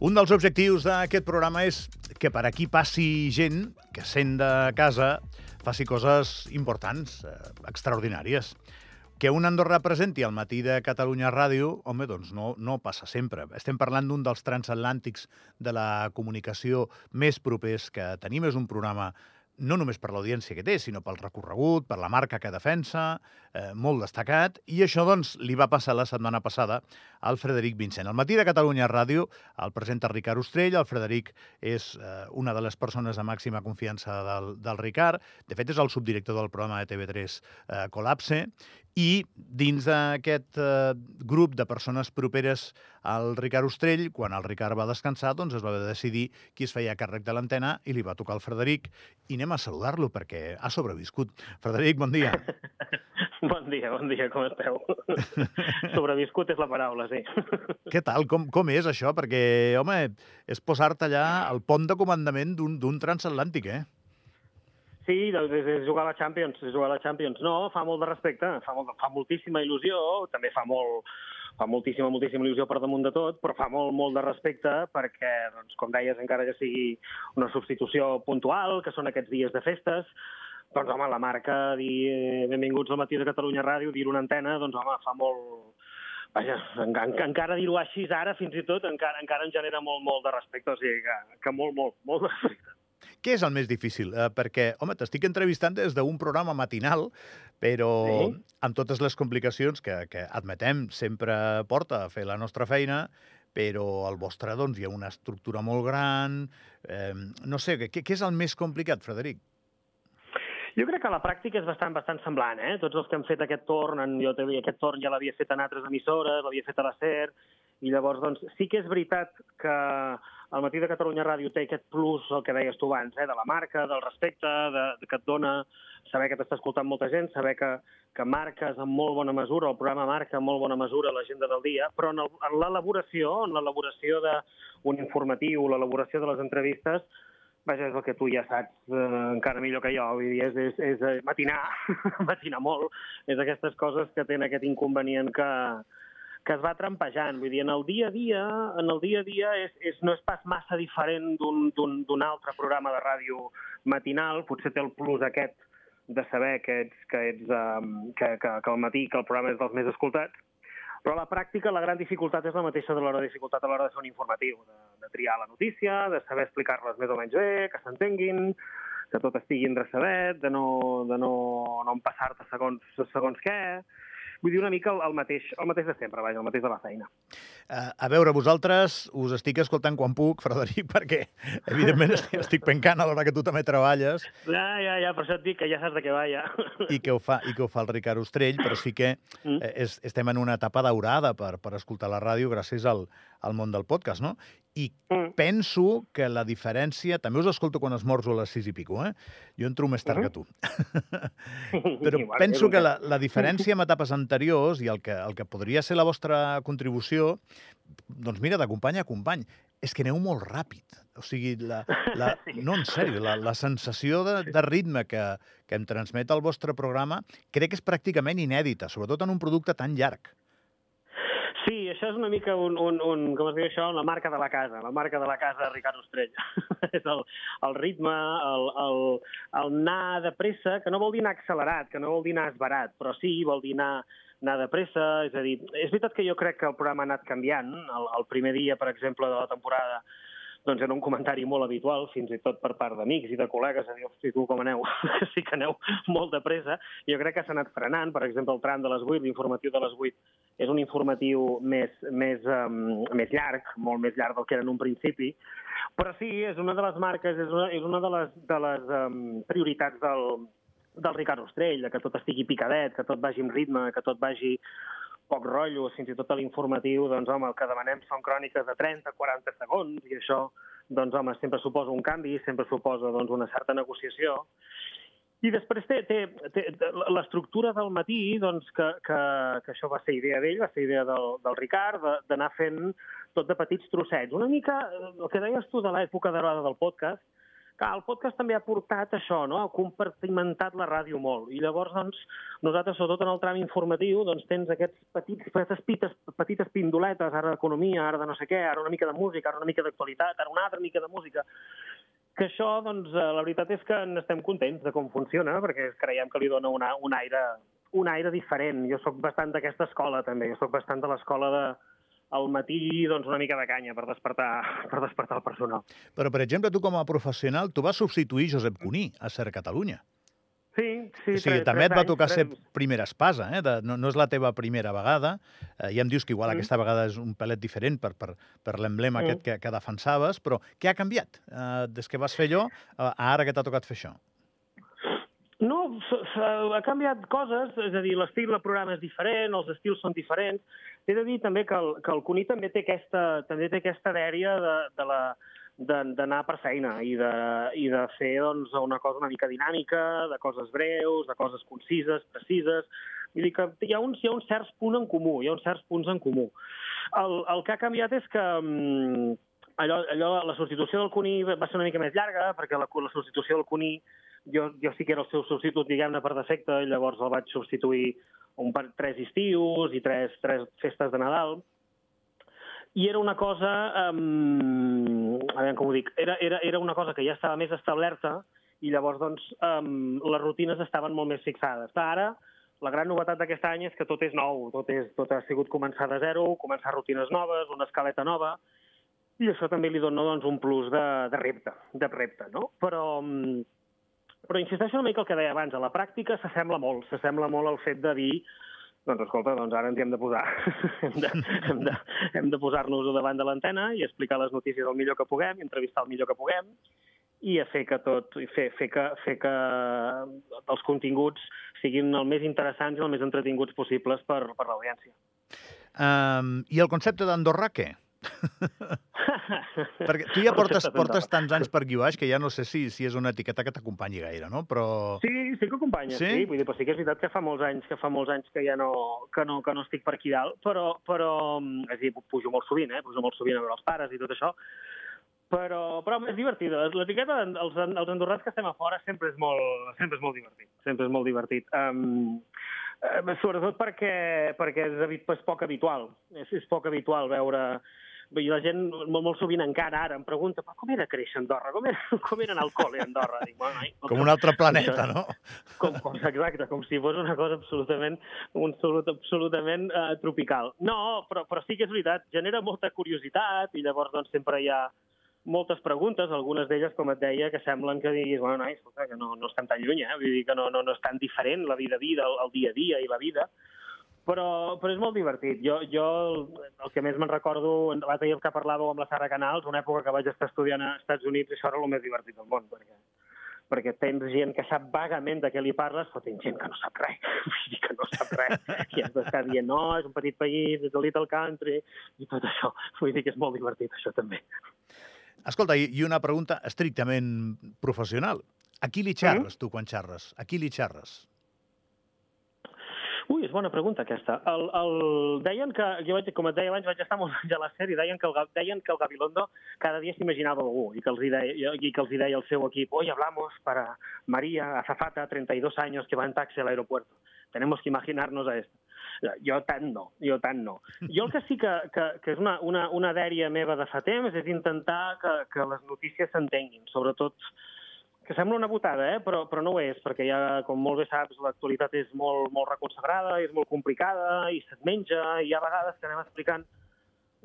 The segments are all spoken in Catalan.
Un dels objectius d'aquest programa és que per aquí passi gent que sent de casa faci coses importants, eh, extraordinàries. Que un Andorra presenti al matí de Catalunya Ràdio, home, doncs no, no passa sempre. Estem parlant d'un dels transatlàntics de la comunicació més propers que tenim. És un programa no només per l'audiència que té, sinó pel recorregut, per la marca que defensa, eh, molt destacat, i això doncs li va passar la setmana passada al Frederic Vincent. Al matí de Catalunya Ràdio el presenta Ricard Ostrell, el Frederic és eh, una de les persones de màxima confiança del, del Ricard, de fet és el subdirector del programa de TV3 eh, Colapse, i dins d'aquest eh, grup de persones properes al Ricard Ostrell, quan el Ricard va descansar, doncs es va decidir qui es feia càrrec de l'antena i li va tocar el Frederic i anem a saludar-lo perquè ha sobreviscut. Frederic, bon dia. Bon dia, bon dia, com esteu? Sobreviscut és la paraula, sí. Què tal? Com, com és això? Perquè, home, és posar-te allà al pont de comandament d'un transatlàntic, eh? Sí, doncs és, és jugar a la Champions, és jugar a la Champions. No, fa molt de respecte, fa, molt, fa moltíssima il·lusió, també fa molt, fa moltíssima, moltíssima il·lusió per damunt de tot, però fa molt, molt de respecte perquè, doncs, com deies, encara que sigui una substitució puntual, que són aquests dies de festes, doncs, home, la marca, dir benvinguts al matí de Catalunya Ràdio, dir una antena, doncs, home, fa molt... Vaja, en, en, encara dir-ho així ara, fins i tot, encara, encara em genera molt, molt de respecte, o sigui que, que molt, molt, molt de respecte. Què és el més difícil? Eh, perquè, home, t'estic entrevistant des d'un programa matinal, però sí? amb totes les complicacions que, que admetem sempre porta a fer la nostra feina, però al vostre doncs, hi ha una estructura molt gran... Eh, no sé, què, què és el més complicat, Frederic? Jo crec que la pràctica és bastant bastant semblant, eh? Tots els que han fet aquest torn, en, jo aquest torn ja l'havia fet en altres emissores, l'havia fet a la SER, i llavors, doncs, sí que és veritat que el matí de Catalunya Ràdio té aquest plus, el que deies tu abans, eh? de la marca, del respecte, de, de que et dona saber que t'està escoltant molta gent, saber que, que marques en molt bona mesura, el programa marca en molt bona mesura l'agenda del dia, però en l'elaboració, en l'elaboració d'un informatiu, l'elaboració de les entrevistes, vaja, és el que tu ja saps eh, encara millor que jo, vull dir, és, és, és eh, matinar, matinar molt, és aquestes coses que tenen aquest inconvenient que, que es va trampejant. Vull dir, en el dia a dia, en el dia a dia és, és, no és pas massa diferent d'un altre programa de ràdio matinal, potser té el plus aquest de saber que ets, que, ets, um, que, que, que al matí que el programa és dels més escoltats, però a la pràctica la gran dificultat és la mateixa de l'hora de dificultat a l'hora de fer un informatiu, de, de triar la notícia, de saber explicar-les més o menys bé, que s'entenguin, que tot estigui endreçadet, de no, de no, no empassar-te segons, segons què, Vull dir una mica el, el, mateix, el mateix de sempre, vaja, el mateix de la feina. Uh, a veure, vosaltres us estic escoltant quan puc, Frederic, perquè evidentment estic, estic pencant a l'hora que tu també treballes. Ja, ja, ja, per això et dic que ja saps de què va, ja. I que ho fa, i que ho fa el Ricard Ostrell, però sí que mm. eh, és, estem en una etapa daurada per, per escoltar la ràdio gràcies al, al món del podcast, no? I mm. penso que la diferència... També us escolto quan esmorzo a les sis i pico, eh? Jo entro més tard mm -hmm. que tu. Però Igual, penso que la, la diferència amb etapes anteriors i el que, el que podria ser la vostra contribució, doncs mira, d'acompany a company, és que aneu molt ràpid. O sigui, la, la, no, en sèrio, la, la sensació de, de ritme que, que em transmet el vostre programa crec que és pràcticament inèdita, sobretot en un producte tan llarg. Sí, això és una mica un, un, un com es diu això, la marca de la casa, la marca de la casa de Ricard Ostrell. és el, el ritme, el, el, el anar de pressa, que no vol dir anar accelerat, que no vol dir anar esbarat, però sí, vol dir anar, anar de pressa, és a dir, és veritat que jo crec que el programa ha anat canviant. El, el primer dia, per exemple, de la temporada, doncs era un comentari molt habitual, fins i tot per part d'amics i de col·legues, a dir, hosti, tu com aneu? sí que aneu molt de pressa. Jo crec que s'ha anat frenant, per exemple, el tram de les 8, l'informatiu de les 8, és un informatiu més, més, um, més llarg, molt més llarg del que era en un principi, però sí, és una de les marques, és una, és una de les, de les um, prioritats del, del Ricard Ostrell, que tot estigui picadet, que tot vagi amb ritme, que tot vagi poc rotllo, fins i tot a l'informatiu, doncs, home, el que demanem són cròniques de 30-40 segons, i això, doncs, home, sempre suposa un canvi, sempre suposa, doncs, una certa negociació. I després té, té, té l'estructura del matí, doncs, que, que, que això va ser idea d'ell, va ser idea del, del Ricard, d'anar fent tot de petits trossets. Una mica el que deies tu de l'època de del podcast, Clar, el podcast també ha portat això, no? ha compartimentat la ràdio molt. I llavors, doncs, nosaltres, sobretot en el tram informatiu, doncs tens aquests petits, petites, pites, petites pindoletes, ara d'economia, ara de no sé què, ara una mica de música, ara una mica d'actualitat, ara una altra mica de música, que això, doncs, eh, la veritat és que n'estem contents de com funciona, perquè creiem que li dona una, un, aire, un aire diferent. Jo sóc bastant d'aquesta escola, també. Jo sóc bastant de l'escola de, al matí doncs, una mica de canya per despertar, per despertar el personal. Però, per exemple, tu com a professional, tu vas substituir Josep Cuní a Ser Catalunya. Sí, sí. O sigui, tres, també tres et va anys, tocar ser tres- primera espasa, eh? De, no, no és la teva primera vegada. Eh, ja em dius que igual Mm. aquesta vegada és un pelet diferent per, per, per l'emblema Mm. aquest que, que defensaves, però què ha canviat eh, des que vas fer allò a ara que t'ha tocat fer això? No, ha canviat coses, és a dir, l'estil del programa és diferent, els estils són diferents. He de dir també que el, que el Cuní també té aquesta, també té aquesta dèria de, de la d'anar per feina i de, i de fer doncs, una cosa una mica dinàmica, de coses breus, de coses concises, precises. Vull dir que hi ha uns, hi ha uns certs punts en comú, hi ha uns certs punts en comú. El, el que ha canviat és que mm, allò, allò, la substitució del Cuní va ser una mica més llarga, perquè la, la substitució del Cuní jo, jo sí que era el seu substitut, diguem-ne, per defecte, i llavors el vaig substituir un per tres estius i tres, tres festes de Nadal. I era una cosa, um, a veure com ho dic, era, era, era una cosa que ja estava més establerta i llavors doncs, um, les rutines estaven molt més fixades. Ara, la gran novetat d'aquest any és que tot és nou, tot, és, tot ha sigut començar de zero, començar rutines noves, una escaleta nova, i això també li dona doncs, un plus de, de repte, de repte, no? Però, mm, però insisteixo una mica el que deia abans, a la pràctica s'assembla molt, s'assembla molt al fet de dir doncs escolta, doncs ara ens hi hem de posar. hem de, hem de, hem de posar-nos davant de l'antena i explicar les notícies el millor que puguem, i entrevistar el millor que puguem, i a fer que tot, i fer, fer, que, fer que els continguts siguin el més interessants i el més entretinguts possibles per, per l'audiència. Um, I el concepte d'Andorra, què? Perquè tu ja portes, portes tants anys per guiuix que ja no sé si, si és una etiqueta que t'acompanyi gaire, no? Però... Sí, sí que acompanya, Sí? sí? Vull dir, però sí que és veritat que fa molts anys que fa molts anys que ja no, que no, que no estic per aquí dalt, però, però és a dir, pujo molt sovint, eh? Pujo molt sovint a veure els pares i tot això, però, però és divertida. L'etiqueta dels, els andorrans que estem a fora sempre és molt, sempre és molt divertit. Sempre és molt divertit. Um, sobretot perquè, perquè és, és poc habitual. És, és poc habitual veure i la gent molt, molt sovint encara ara em pregunta però com era créixer a Andorra? Com era, com era anar al col·le a Andorra? Dic, bueno, noi, Com un altre planeta, no? com, com, exacte, com si fos una cosa absolutament, un, absolut, absolutament uh, tropical. No, però, però sí que és veritat, genera molta curiositat i llavors doncs, sempre hi ha moltes preguntes, algunes d'elles, com et deia, que semblen que diguis, bueno, noi, escolta, que no, no estem tan lluny, eh? vull dir que no, no, no és tan diferent la vida a vida, el, el dia a dia i la vida, però, però és molt divertit. Jo, jo el, el que més me'n recordo, l'altre dia que parlàveu amb la Sara Canals, una època que vaig estar estudiant a Estats Units, això era el més divertit del món, perquè perquè tens gent que sap vagament de què li parles, però tens gent que no sap res, que no sap res, i has d'estar dient, no, és un petit país, és a little country, i tot això. Vull dir que és molt divertit, això també. Escolta, i i una pregunta estrictament professional. A qui li xerres, tu, quan xerres? A qui li xerres? Ui, és bona pregunta aquesta. El, el, deien que, jo vaig, com et deia abans, vaig estar molt anys a la sèrie, deien que el, deien que el Gabilondo cada dia s'imaginava algú i que, els deia, i que els deia el seu equip, hoy hablamos para María Azafata, 32 años, que va en taxi al aeropuerto. Tenemos que imaginarnos a esto. Jo tant no, jo tant no. Jo el que sí que, que, que és una, una, una dèria meva de fa temps és intentar que, que les notícies s'entenguin, sobretot que sembla una botada, eh? però, però no ho és, perquè ja, com molt bé saps, l'actualitat és molt, molt reconsagrada, és molt complicada, i se't menja, i hi ha vegades que anem explicant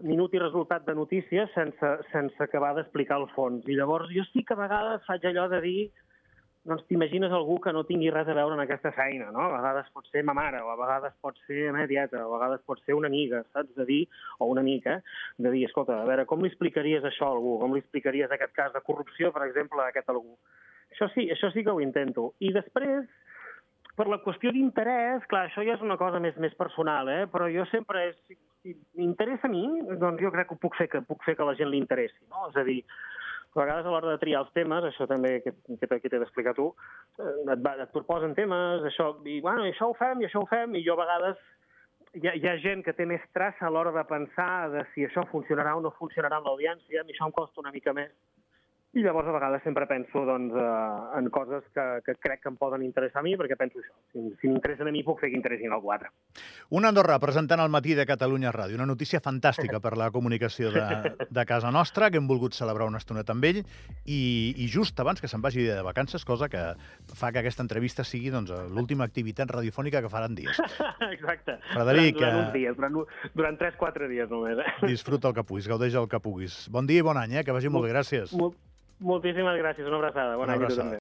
minut i resultat de notícies sense, sense acabar d'explicar el fons. I llavors jo sí que a vegades faig allò de dir doncs t'imagines algú que no tingui res a veure en aquesta feina, no? A vegades pot ser ma mare, o a vegades pot ser la meva tieta, o a vegades pot ser una amiga, saps? De dir, o una amica, de dir, escolta, a veure, com li explicaries això a algú? Com li explicaries aquest cas de corrupció, per exemple, a aquest algú? Això sí, això sí que ho intento. I després, per la qüestió d'interès, clar, això ja és una cosa més més personal, eh? però jo sempre, si, si m'interessa a mi, doncs jo crec que puc fer que, puc fer que la gent li interessi. No? És a dir, a vegades a l'hora de triar els temes, això també que, que, que t'he d'explicar tu, eh, et, va, et proposen temes, això, i bueno, i això ho fem, i això ho fem, i jo a vegades hi ha, hi ha gent que té més traça a l'hora de pensar de si això funcionarà o no funcionarà amb l'audiència, mi això em costa una mica més. I llavors a vegades sempre penso doncs, eh, en coses que, que crec que em poden interessar a mi, perquè penso això, si, si m'interessen a mi puc fer que interessin algú altre. Un Andorra presentant el matí de Catalunya Ràdio, una notícia fantàstica per la comunicació de, de casa nostra, que hem volgut celebrar una estoneta amb ell, i, i just abans que se'n vagi de vacances, cosa que fa que aquesta entrevista sigui doncs, l'última activitat radiofònica que faran dies. Exacte. Frederic, durant, durant eh, uns dies, durant, durant 3-4 dies només. Eh? Disfruta el que puguis, gaudeix el que puguis. Bon dia i bon any, eh? que vagi molt bé, gràcies. Molt, moltíssimes gràcies, una abraçada. Bon Una abraçada.